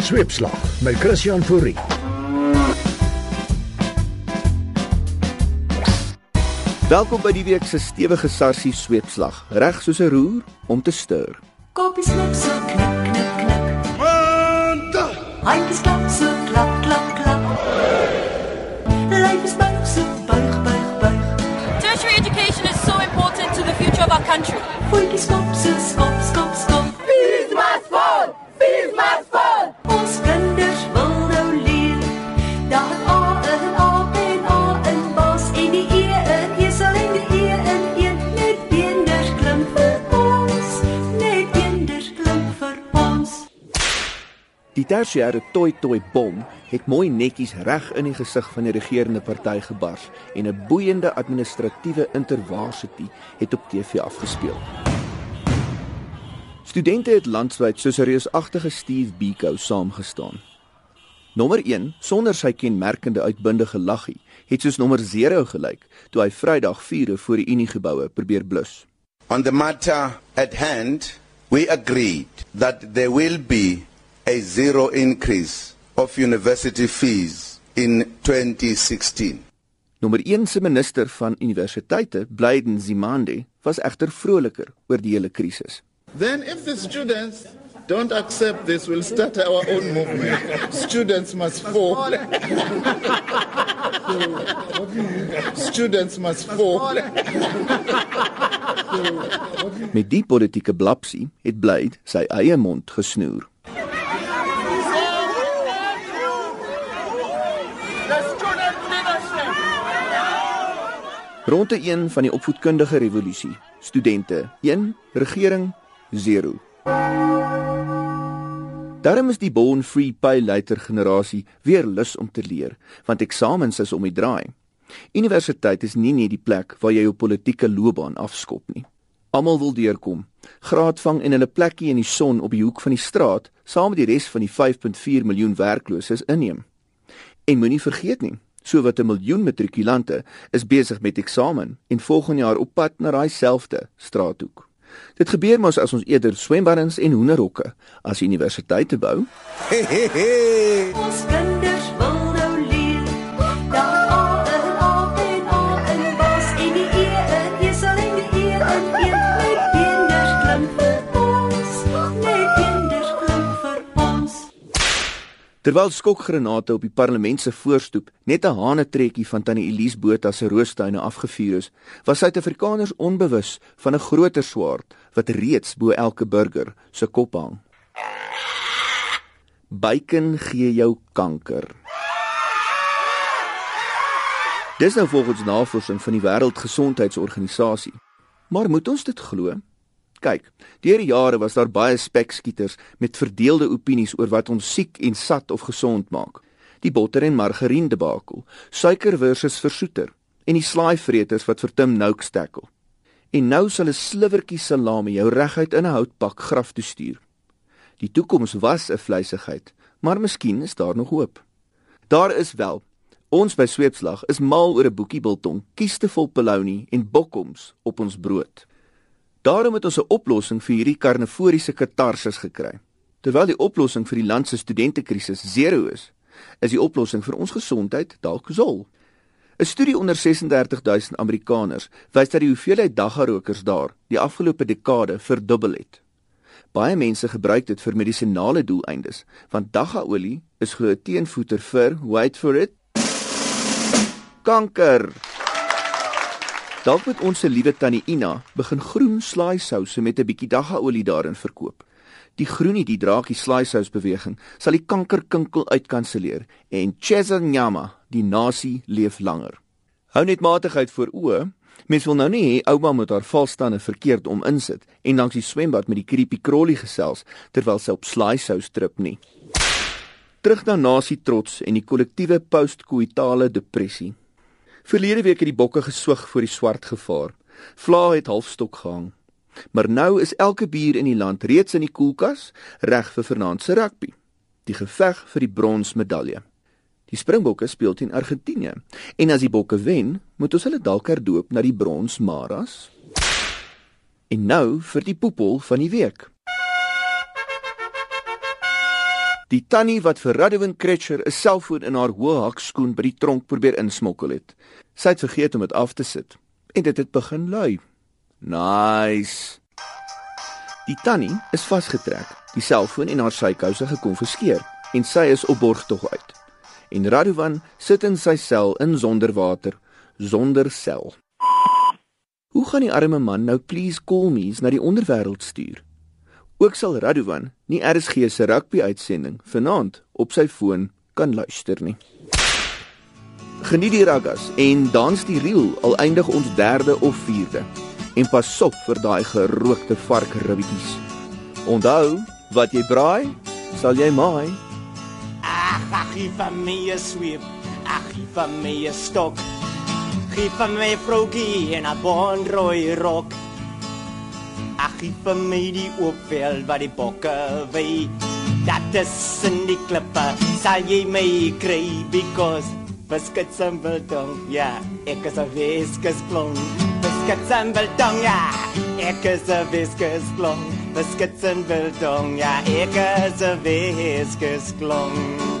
Sweepslag met Christian Fourie. Welkom by die week se stewige sarsie sweepslag, reg soos 'n roer om te stuur. Koppies klap so knik knik knik. Manda. Handjies klap so klap klap klap. Lyf is buig so buig buig buig. Tertiary education is so important to the future of our country. Voetjies skop so skop skop tersiêre toi toi bom het mooi netjies reg in die gesig van die regerende party gebars en 'n boeiende administratiewe intervarsity het op TV afgespeel. Studente het landwyd soos 'n reusagtige Steve Biko saamgestaan. Nommer 1, sonder sy kenmerkende uitbundige laggie, het soos nommer 0 gelyk toe hy Vrydag 4 voor die Uniegeboue probeer blus. On the matter at hand, we agreed that there will be a zero increase of university fees in 2016. Nommer 1 se minister van universiteite, Blyden Zimande, was egter vroliker oor die hele krisis. Then, if the students don't accept this, we'll start our own movement. students must fall. students must fall. Met die politieke blapsie het Blyd sy eie mond gesnoer. Ronde 1 van die opvoedkundige revolusie. Studente 1, regering 0. Daarom is die born free pay later generasie weer lus om te leer, want eksamens is om die draai. Universiteit is nie net die plek waar jy jou politieke loopbaan afskop nie. Almal wil deurkom, graad vang en hulle plekkie in die son op die hoek van die straat saam met die res van die 5.4 miljoen werklooses inneem. En moenie vergeet nie, sowat 'n miljoen matrikulante is besig met eksamen en volgende jaar op pad na daai selfde straathoek. Dit gebeur mos as ons eerder swembaddens en hoenderhokke as universiteite bou. Ons kinders Terwyl skokgranate op die parlement se voorstoep net 'n hanetrekkie van tannie Elise Botha se roostuine afgevuur is, was Suid-Afrikaners onbewus van 'n groter swaard wat reeds bo elke burger se kop hang. Bacon gee jou kanker. Dis nou volgens navorsing van die Wêreldgesondheidsorganisasie. Maar moet ons dit glo? Kyk, deur die jare was daar baie spekskieters met verdeelde opinies oor wat ons siek en sat of gesond maak. Die botter en margarien debakel, suiker versus versoeter en die slaaivreters wat vir Tim Noakes tackle. En nou sal 'n sliwertjie salami jou reguit in 'n houtpak graf toe stuur. Die toekoms was 'n vleisigheid, maar miskien is daar nog hoop. Daar is wel. Ons by Sweepslag is mal oor 'n boekie biltong, kiestevol polony en bokkoms op ons brood. Daarom het ons 'n oplossing vir hierdie karnivoriese katarsis gekry. Terwyl die oplossing vir die land se studentekrisis zero is, is die oplossing vir ons gesondheid dalk zol. 'n Studie onder 36000 Amerikaners wys dat die hoeveelheid daggarokers daar die afgelope dekade verdubbel het. Baie mense gebruik dit vir medisonale doeleindes, want daggaolie is 'n teenvoeter vir wait for it kanker. Dalk moet ons se liewe tannie Ina begin groen slaaisouse met 'n bietjie daggaolie daarin verkoop. Die groenie die draakie slaaisous beweging sal die kankerkinkel uitkanselleer en Chesanyama, die nasie leef langer. Hou net matigheid voor oë. Mens wil nou nie hê ouma moet haar valstande verkeerd om insit en langs die swembad met die creepy crawly gesels terwyl sy op slaaisous trip nie. Terug na nasie trots en die kollektiewe postkoitale depressie. Verlede week het die bokke geswig voor die swart gevaar. Vla het halfstok gehang. Maar nou is elke bier in die land reeds in die koelkas reg vir vanaand se rugby. Die geveg vir die bronsmedalje. Die Springbokke speel teen Argentinië en as die Bokke wen, moet ons hulle dalk herdoop na die Bronsmaras. En nou vir die poepel van die week. Die tannie wat vir Radwin Kretcher 'n selfoon in haar hoë hakskoen by die tronk probeer insmokkel het. Sy het vergeet om dit af te sit en dit het begin lui. Nice. Die tannie is vasgetrek, die selfoon en haar sykouse gekonfiskeer en sy is op borgtog uit. En Radwan sit in sy sel in sonderwater, sonder sel. Hoe gaan die arme man nou please call me's na die onderwêreld stuur? Ook sal Radwan nie RSG se rugby uitsending vanaand op sy foon kan luister nie. Geniet die raggas en dans die reel al eindig ons derde of vierde. En pas op vir daai gerookte varkribbetjies. Onthou, wat jy braai, sal jy maai. Ag, ag, gee vir my 'n sweep. Ag, gee vir my 'n stok. Gee vir my vrogie en 'n bonrooi rok. Ag, gee vir my die oop vel wat die bokke wei. Dat is in die klippe, sal jy my kry because Biscuits en biltong, ja, ek is 'n weskusklong. Biscuits en biltong, ja, ek is 'n weskusklong. Biscuits en biltong, ja, ek is 'n weskusklong.